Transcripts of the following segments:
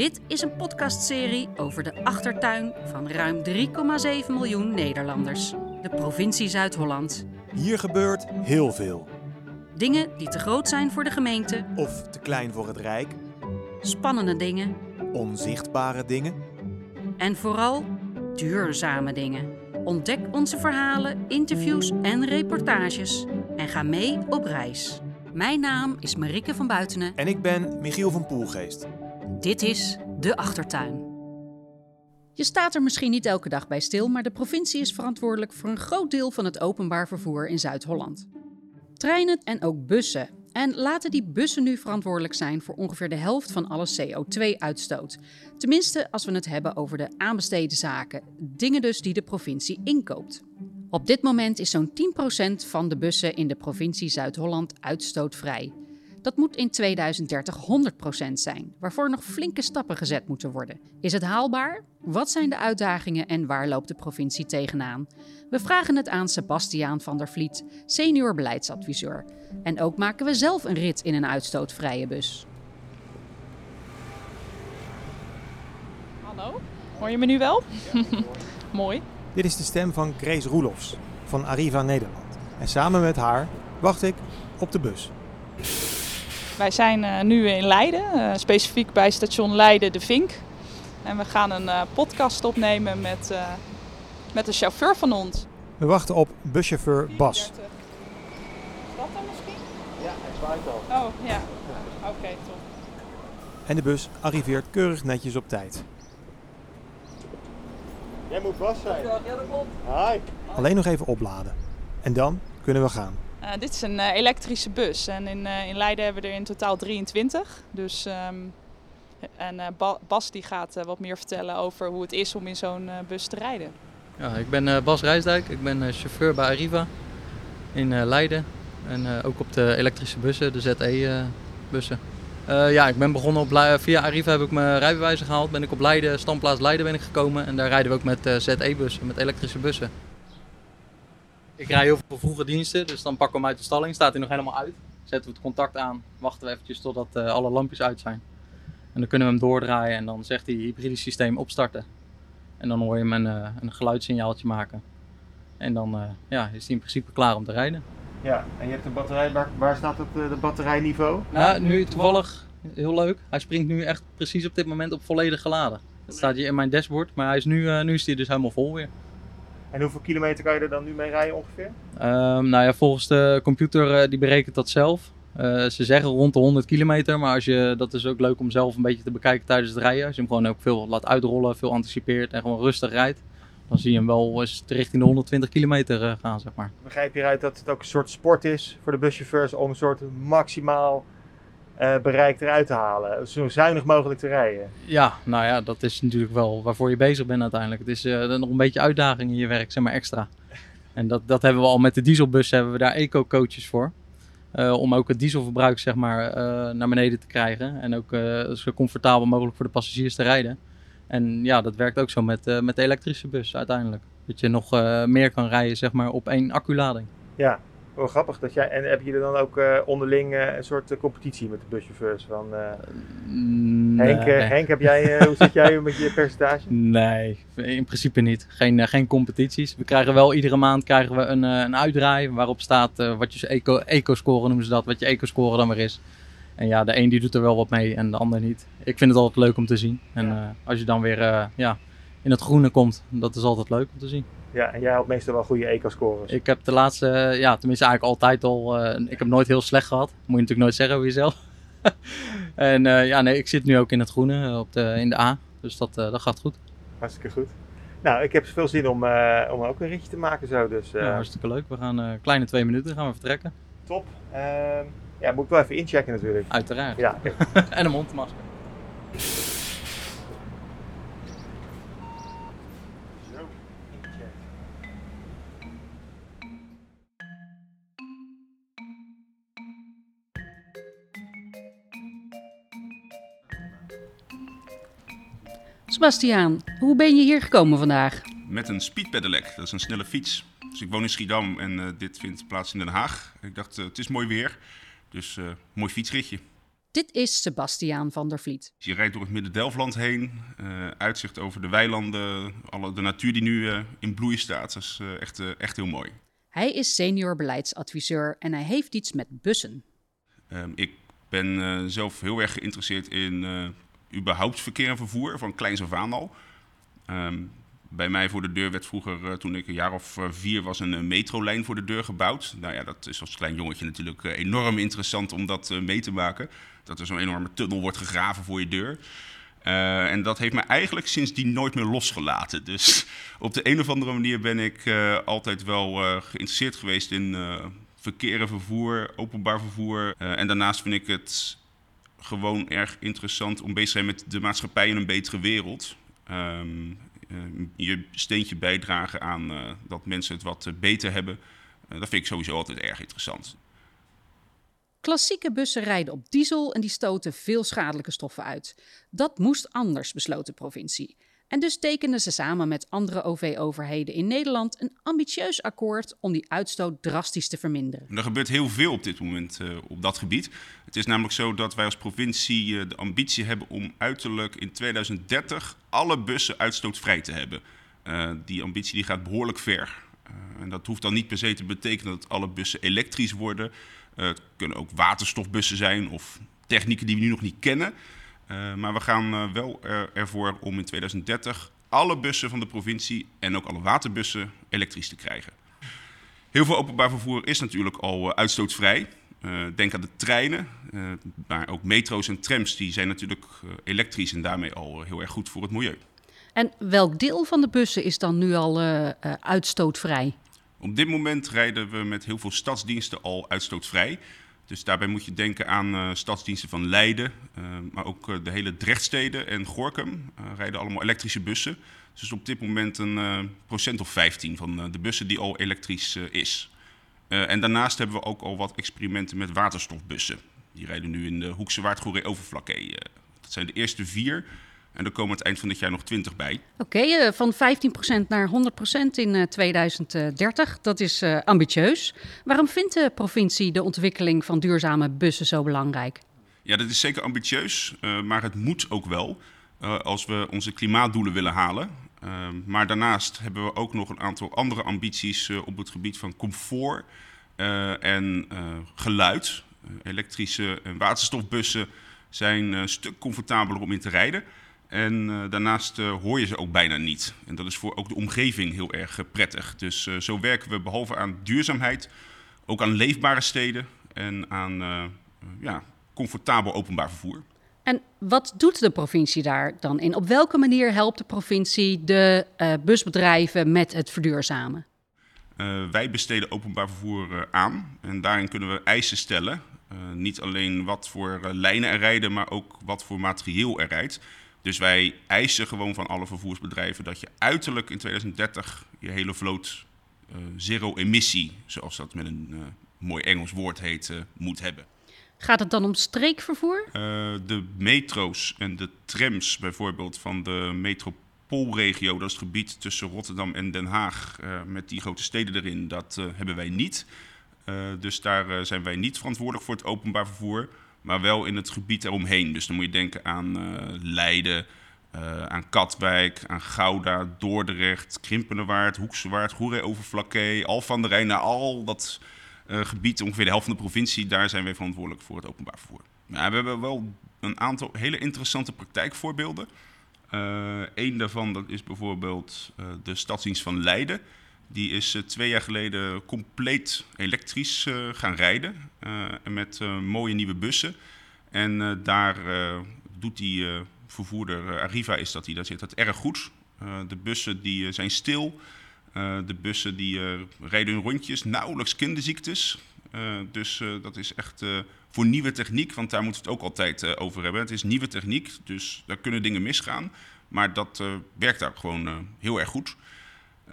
Dit is een podcastserie over de achtertuin van ruim 3,7 miljoen Nederlanders, de provincie Zuid-Holland. Hier gebeurt heel veel. Dingen die te groot zijn voor de gemeente, Of te klein voor het Rijk, spannende dingen onzichtbare dingen. en vooral duurzame dingen. Ontdek onze verhalen, interviews en reportages en ga mee op reis. Mijn naam is Marieke van Buitenen. En ik ben Michiel van Poelgeest. Dit is De Achtertuin. Je staat er misschien niet elke dag bij stil, maar de provincie is verantwoordelijk voor een groot deel van het openbaar vervoer in Zuid-Holland. Treinen en ook bussen. En laten die bussen nu verantwoordelijk zijn voor ongeveer de helft van alle CO2-uitstoot. Tenminste, als we het hebben over de aanbesteden zaken, dingen dus die de provincie inkoopt. Op dit moment is zo'n 10% van de bussen in de provincie Zuid-Holland uitstootvrij. Dat moet in 2030 100% zijn, waarvoor nog flinke stappen gezet moeten worden. Is het haalbaar? Wat zijn de uitdagingen en waar loopt de provincie tegenaan? We vragen het aan Sebastiaan van der Vliet, senior beleidsadviseur. En ook maken we zelf een rit in een uitstootvrije bus. Hallo, hoor je me nu wel? Mooi. Dit is de stem van Grace Roelofs van Arriva Nederland. En samen met haar wacht ik op de bus. Wij zijn eh, nu in Leiden, eh, specifiek bij station Leiden de Vink. En we gaan een eh, podcast opnemen met, eh, met de chauffeur van ons. We wachten op buschauffeur Bas. 34. Is dat dan misschien? Ja, hij zwaait al. Oh, ja. Oké, top. En de bus arriveert keurig netjes op tijd. Jij moet Bas zijn. Hi. Alleen nog even opladen. En dan kunnen we gaan. Eh, dit is een eh, elektrische bus en in, eh, in Leiden hebben we er in totaal 23. Dus, ehm, en Ba- Bas die gaat wat meer vertellen over hoe het is om in zo'n bus te rijden. Ja, ik ben Bas Rijsdijk, ik ben chauffeur bij Arriva in Leiden. En ook op de elektrische bussen, de ZE-bussen. ja, ik ben begonnen op via Arriva heb ik mijn rijbewijzen gehaald. Ben ik op Leiden, standplaats Leiden ben ik gekomen. En daar rijden we ook met ZE-bussen, met elektrische bussen. Ik rij heel veel vroege diensten, dus dan pakken we hem uit de stalling. Staat hij nog helemaal uit. Zetten we het contact aan, wachten we eventjes totdat eh, alle lampjes uit zijn. En dan kunnen we hem doordraaien en dan zegt hij hybride systeem opstarten. En dan hoor je hem een, eh, een geluidssignaaltje maken. En dan eh, ja, is hij in principe klaar om te rijden. Ja, en je hebt een batterij. Waar, waar staat het de batterijniveau? Nou, nu toevallig, heel leuk. Hij springt nu echt precies op dit moment op volledig geladen. Het staat hier in mijn dashboard, maar hij is nu, nu is hij dus helemaal vol weer. En hoeveel kilometer kan je er dan nu mee rijden ongeveer? Ehm, nou ja, volgens de computer eh, die berekent dat zelf. Eh, ze zeggen rond de 100 kilometer, maar als je, dat is ook leuk om zelf een beetje te bekijken tijdens het rijden. Als je hem gewoon ook veel laat uitrollen, veel anticipeert en gewoon rustig rijdt. Dan zie je hem wel eens richting de 120 kilometer eh, gaan, zeg maar. Begrijp je eruit dat het ook een soort sport is voor de buschauffeurs om een soort maximaal eh, bereik eruit te halen? Zo zuinig mogelijk te rijden. Ja, nou ja, dat is natuurlijk wel waarvoor je bezig bent uiteindelijk. Het is eh, nog een beetje uitdaging in je werk, zeg maar extra. En dat, dat hebben we al met de dieselbus, hebben we daar eco-coaches voor. Eh, om ook het dieselverbruik zeg maar, naar beneden te krijgen. En ook zo comfortabel mogelijk voor de passagiers te rijden. En ja, dat werkt ook zo met, met de elektrische bus uiteindelijk. Dat je nog meer kan rijden zeg maar, op één acculading. Ja, wel grappig. Dat jij, en heb je er dan ook eh, onderling eh, een soort eh, competitie met de buschauffeurs? Van, Henk, eh, Nee. Henk, heb jij, hoe zit jij met je percentage? Nee, in principe niet. Geen, geen competities. We krijgen wel iedere maand krijgen we een, een uitdraai waarop staat wat je eco, eco-score noemen ze dat, wat je eco-score dan weer is. En ja, de een die doet er wel wat mee en de ander niet. Ik vind het altijd leuk om te zien. En Ja. als je dan weer ja, in het groene komt, dat is altijd leuk om te zien. Ja, en jij had meestal wel goede eco-scores. Ik heb de laatste, ja, tenminste eigenlijk altijd al, eh, ik heb nooit heel slecht gehad. Moet je natuurlijk nooit zeggen over jezelf. en eh, ja, nee, ik zit nu ook in het groene, eh, op de, in de A. Dus dat, dat gaat goed. Hartstikke goed. Nou, ik heb veel zin om, om ook een ritje te maken zo. Dus Ja, hartstikke leuk. We gaan kleine twee minuten gaan we vertrekken. top. Ehm, ja, moet ik wel even inchecken natuurlijk. Uiteraard. Ja, En een mondmasker. Sebastiaan, hoe ben je hier gekomen vandaag? met een speedpedelec. Dat is een snelle fiets. Dus ik woon in Schiedam en eh, dit vindt plaats in Den Haag. Ik dacht, eh, het is mooi weer, dus eh mooi fietsritje. Dit is Sebastiaan van der Vliet. Je rijdt door het Midden-Delfland heen, uh, uitzicht over de weilanden, alle, de natuur die nu uh, in bloei staat. Dat is uh, echt, echt heel mooi. Hij is senior beleidsadviseur en hij heeft iets met bussen. Ehm, ik ben zelf heel erg geïnteresseerd in überhaupt verkeer en vervoer, van kleins af aan al. Um, bij mij voor de deur werd vroeger, uh, toen ik een jaar of uh, vier was, een uh, metrolijn voor de deur gebouwd. Nou ja, dat is als klein jongetje natuurlijk enorm interessant om dat mee te maken. Dat er zo'n enorme tunnel wordt gegraven voor je deur. en dat heeft me eigenlijk sindsdien nooit meer losgelaten. Dus op de een of andere manier ben ik altijd wel geïnteresseerd geweest in verkeer en vervoer, openbaar vervoer. en daarnaast vind ik het gewoon erg interessant om bezig te zijn met de maatschappij in een betere wereld. Um, uh, je steentje bijdragen aan uh, dat mensen het wat beter hebben. dat vind ik sowieso altijd erg interessant. Klassieke bussen rijden op diesel en die stoten veel schadelijke stoffen uit. Dat moest anders, besloot de provincie. En dus tekenden ze samen met andere OV-overheden in Nederland een ambitieus akkoord om die uitstoot drastisch te verminderen. Er gebeurt heel veel op dit moment uh, op dat gebied. Het is namelijk zo dat wij als provincie uh, de ambitie hebben om uiterlijk in 2030 alle bussen uitstootvrij te hebben. Uh, die ambitie die gaat behoorlijk ver. en dat hoeft dan niet per se te betekenen dat alle bussen elektrisch worden. het kunnen ook waterstofbussen zijn of technieken die we nu nog niet kennen. Uh, maar we gaan uh, wel er, ervoor om in 2030 alle bussen van de provincie en ook alle waterbussen elektrisch te krijgen. Heel veel openbaar vervoer is natuurlijk al uh, uitstootvrij. denk aan de treinen, maar ook metro's en trams die zijn natuurlijk elektrisch en daarmee al heel erg goed voor het milieu. En welk deel van de bussen is dan nu al uitstootvrij? Op dit moment rijden we met heel veel stadsdiensten al uitstootvrij. Dus daarbij moet je denken aan uh, stadsdiensten van Leiden, uh, maar ook uh, de hele Drechtsteden en Gorkum rijden allemaal elektrische bussen. Dus op dit moment een procent of 15 van de bussen die al elektrisch is. en daarnaast hebben we ook al wat experimenten met waterstofbussen. Die rijden nu in de Hoekse Waard Overflakkee. dat zijn de eerste vier. En er komen het eind van dit jaar nog 20 bij. Oké, okay, uh, van 15% naar 100% in uh, 2030. Dat is ambitieus. Waarom vindt de provincie de ontwikkeling van duurzame bussen zo belangrijk? Ja, dat is zeker ambitieus, maar het moet ook wel als we onze klimaatdoelen willen halen. maar daarnaast hebben we ook nog een aantal andere ambities op het gebied van comfort en geluid. elektrische en waterstofbussen zijn een stuk comfortabeler om in te rijden. En uh, daarnaast uh, hoor je ze ook bijna niet. En dat is voor ook de omgeving heel erg uh, prettig. Dus zo werken we behalve aan duurzaamheid ook aan leefbare steden en aan ja, comfortabel openbaar vervoer. En wat doet de provincie daar dan in? Op welke manier helpt de provincie de busbedrijven met het verduurzamen? wij besteden openbaar vervoer aan en daarin kunnen we eisen stellen. niet alleen wat voor lijnen er rijden, maar ook wat voor materieel er rijdt. Dus wij eisen gewoon van alle vervoersbedrijven dat je uiterlijk in 2030 je hele vloot uh, zero emissie, zoals dat met een uh, mooi Engels woord heet, uh, moet hebben. Gaat het dan om streekvervoer? de metro's en de trams bijvoorbeeld van de metropoolregio, dat is het gebied tussen Rotterdam en Den Haag, met die grote steden erin, dat hebben wij niet. dus daar zijn wij niet verantwoordelijk voor het openbaar vervoer maar wel in het gebied eromheen. Dus dan moet je denken aan uh, Leiden, uh, aan Katwijk, aan Gouda, Dordrecht, Krimpenerwaard, Hoeksewaard, Goeree-Overflakkee, Al van der Rijn, naar al dat uh, gebied, ongeveer de helft van de provincie, daar zijn wij verantwoordelijk voor het openbaar vervoer. Nou, we hebben wel een aantal hele interessante praktijkvoorbeelden. Eén daarvan dat is bijvoorbeeld de stadsdienst van Leiden. Die is uh, twee jaar geleden compleet elektrisch uh, gaan rijden. Uh, met mooie nieuwe bussen. En daar doet die vervoerder, Arriva is dat, die daar zit dat erg goed. de bussen die zijn stil. de bussen die rijden hun rondjes, nauwelijks kinderziektes. dus dat is echt voor nieuwe techniek, want daar moeten we het ook altijd over hebben. Het is nieuwe techniek, dus daar kunnen dingen misgaan. Maar dat werkt daar gewoon heel erg goed.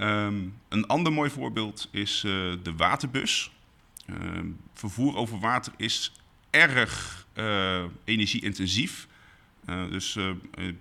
Um, een ander mooi voorbeeld is uh, de waterbus. Uh, vervoer over water is erg uh, energie-intensief. dus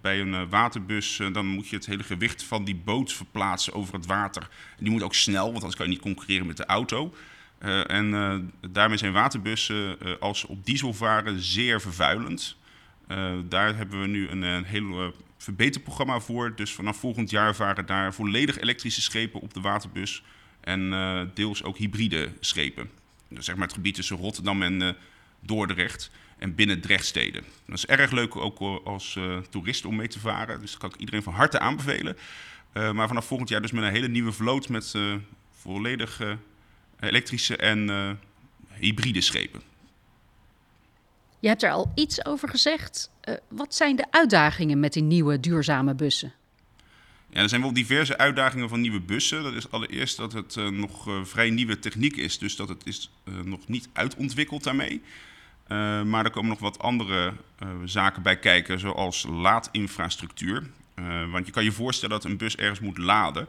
bij een waterbus dan moet je het hele gewicht van die boot verplaatsen over het water. Die moet ook snel, want anders kan je niet concurreren met de auto. En daarmee zijn waterbussen als op diesel varen zeer vervuilend. daar hebben we nu een, een heel verbeterprogramma voor. Dus vanaf volgend jaar varen daar volledig elektrische schepen op de waterbus. En deels ook hybride schepen. Dus zeg maar het gebied tussen Rotterdam en Dordrecht en binnen Drechtsteden. Dat is erg leuk ook als toerist om mee te varen. Dus dat kan ik iedereen van harte aanbevelen. maar vanaf volgend jaar dus met een hele nieuwe vloot met volledig elektrische en uh, hybride schepen. Je hebt er al iets over gezegd. Uh, wat zijn de uitdagingen met die nieuwe duurzame bussen? Ja, er zijn wel diverse uitdagingen van nieuwe bussen. Dat is allereerst dat het uh, nog vrij nieuwe techniek is, dus dat het is nog niet uitontwikkeld daarmee. maar er komen nog wat andere zaken bij kijken, zoals laadinfrastructuur. want je kan je voorstellen dat een bus ergens moet laden.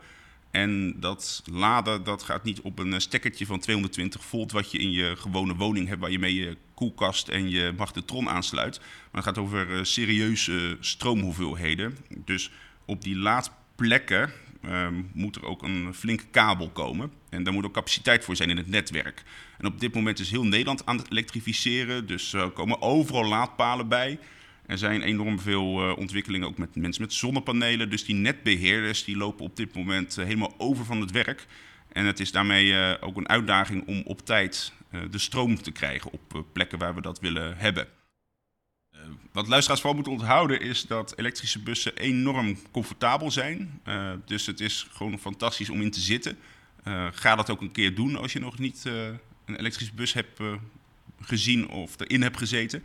En dat laden dat gaat niet op een stekkertje van 220 volt, wat je in je gewone woning hebt, waar je mee je koelkast en je magnetron aansluit. Maar het gaat over uh, serieuze stroomhoeveelheden. Dus op die laadplekken um, moet er ook een flinke kabel komen. En daar moet ook capaciteit voor zijn in het netwerk. En op dit moment is heel Nederland aan het elektrificeren. Dus er komen overal laadpalen bij. Er zijn enorm veel uh, ontwikkelingen ook met mensen met zonnepanelen. Dus die netbeheerders die lopen op dit moment uh, helemaal over van het werk. En het is daarmee uh, ook een uitdaging om op tijd de stroom te krijgen op plekken waar we dat willen hebben. wat luisteraars vooral moeten onthouden is dat elektrische bussen enorm comfortabel zijn. dus het is gewoon fantastisch om in te zitten. ga dat ook een keer doen als je nog niet een elektrische bus hebt gezien of erin hebt gezeten.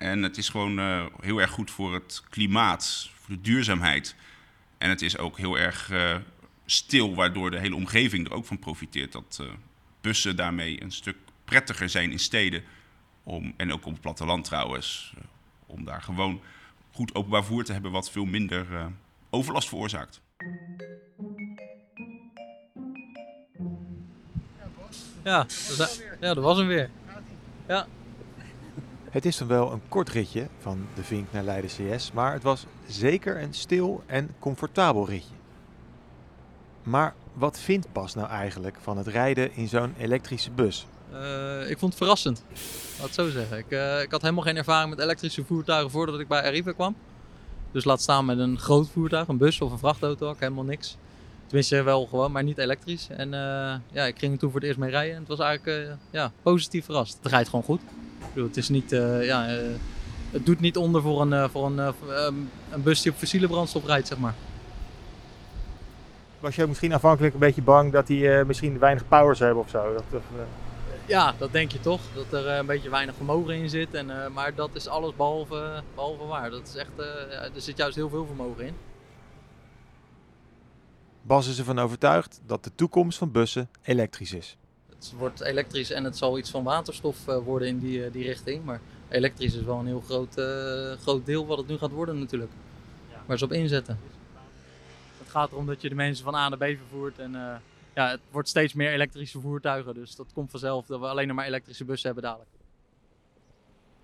En het is gewoon uh, heel erg goed voor het klimaat, voor de duurzaamheid. En het is ook heel erg uh, stil, waardoor de hele omgeving er ook van profiteert. Dat uh, bussen daarmee een stuk prettiger zijn in steden. Om, en ook op het platteland trouwens. om daar gewoon goed openbaar vervoer te hebben, wat veel minder overlast veroorzaakt. Ja, ja, dat was hem weer. Ja. Het is dan wel een kort ritje van de Vink naar Leiden CS, maar het was zeker een stil en comfortabel ritje. Maar wat vindt Bas nou eigenlijk van het rijden in zo'n elektrische bus? Uh, ik vond het verrassend, laat het zo zeggen. Ik, uh, ik, had helemaal geen ervaring met elektrische voertuigen voordat ik bij Arriva kwam. Dus laat staan met een groot voertuig, een bus of een vrachtauto, ook helemaal niks. Tenminste wel gewoon, maar niet elektrisch. En uh, ja, ik ging toen voor het eerst mee rijden en het was eigenlijk ja, positief verrast. Het rijdt gewoon goed bedoel, het is niet, uh, ja, uh, het doet niet onder voor een, uh, voor een, um, een bus die op fossiele brandstof rijdt, zeg maar. Was je misschien aanvankelijk een beetje bang dat die misschien weinig powers hebben of zo? Dat, of, ja, dat denk je toch. Dat er een beetje weinig vermogen in zit. En, maar dat is alles behalve, behalve waar. Dat is echt, er zit juist heel veel vermogen in. Bas is ervan overtuigd dat de toekomst van bussen elektrisch is het wordt elektrisch en het zal iets van waterstof eh, worden in die, eh, die richting. Maar elektrisch is wel een heel groot, eh, groot deel wat het nu gaat worden natuurlijk. Waar ze op inzetten. Het gaat erom dat je de mensen van A naar B vervoert. En ja, het wordt steeds meer elektrische voertuigen. Dus dat komt vanzelf dat we alleen nog maar elektrische bussen hebben dadelijk.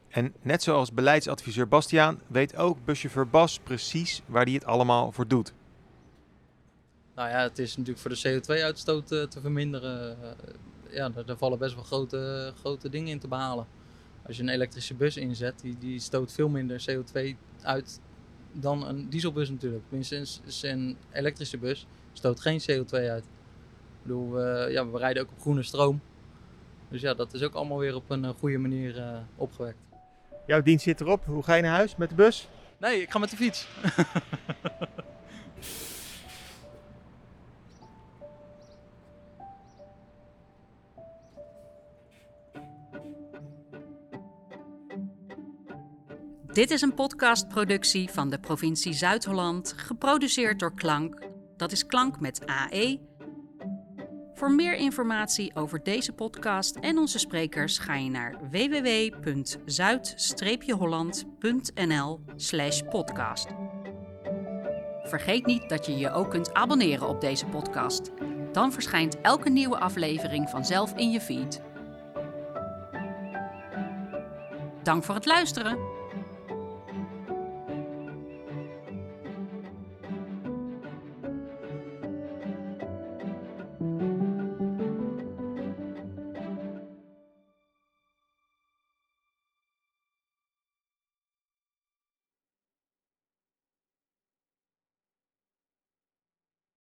En net zoals beleidsadviseur Bastiaan weet ook buschauffeur Bas precies waar hij het allemaal voor doet. Nou ja, het is natuurlijk voor de CO2-uitstoot te verminderen ja, daar, vallen best wel grote, grote dingen in te behalen. Als je een elektrische bus inzet, die, die stoot veel minder CO2 uit dan een dieselbus natuurlijk. Tenminste, een elektrische bus stoot geen CO2 uit. Ik bedoel, uh, ja, we rijden ook op groene stroom. Dus ja, dat is ook allemaal weer op een uh, goede manier uh, opgewekt. Jouw dienst zit erop. Hoe ga je naar huis met de bus? Nee, ik ga met de fiets. Dit is een podcastproductie van de provincie Zuid-Holland, geproduceerd door Klank. Dat is Klank met AE. Voor meer informatie over deze podcast en onze sprekers ga je naar www.zuid-holland.nl/podcast. Vergeet niet dat je je ook kunt abonneren op deze podcast. Dan verschijnt elke nieuwe aflevering vanzelf in je feed. Dank voor het luisteren.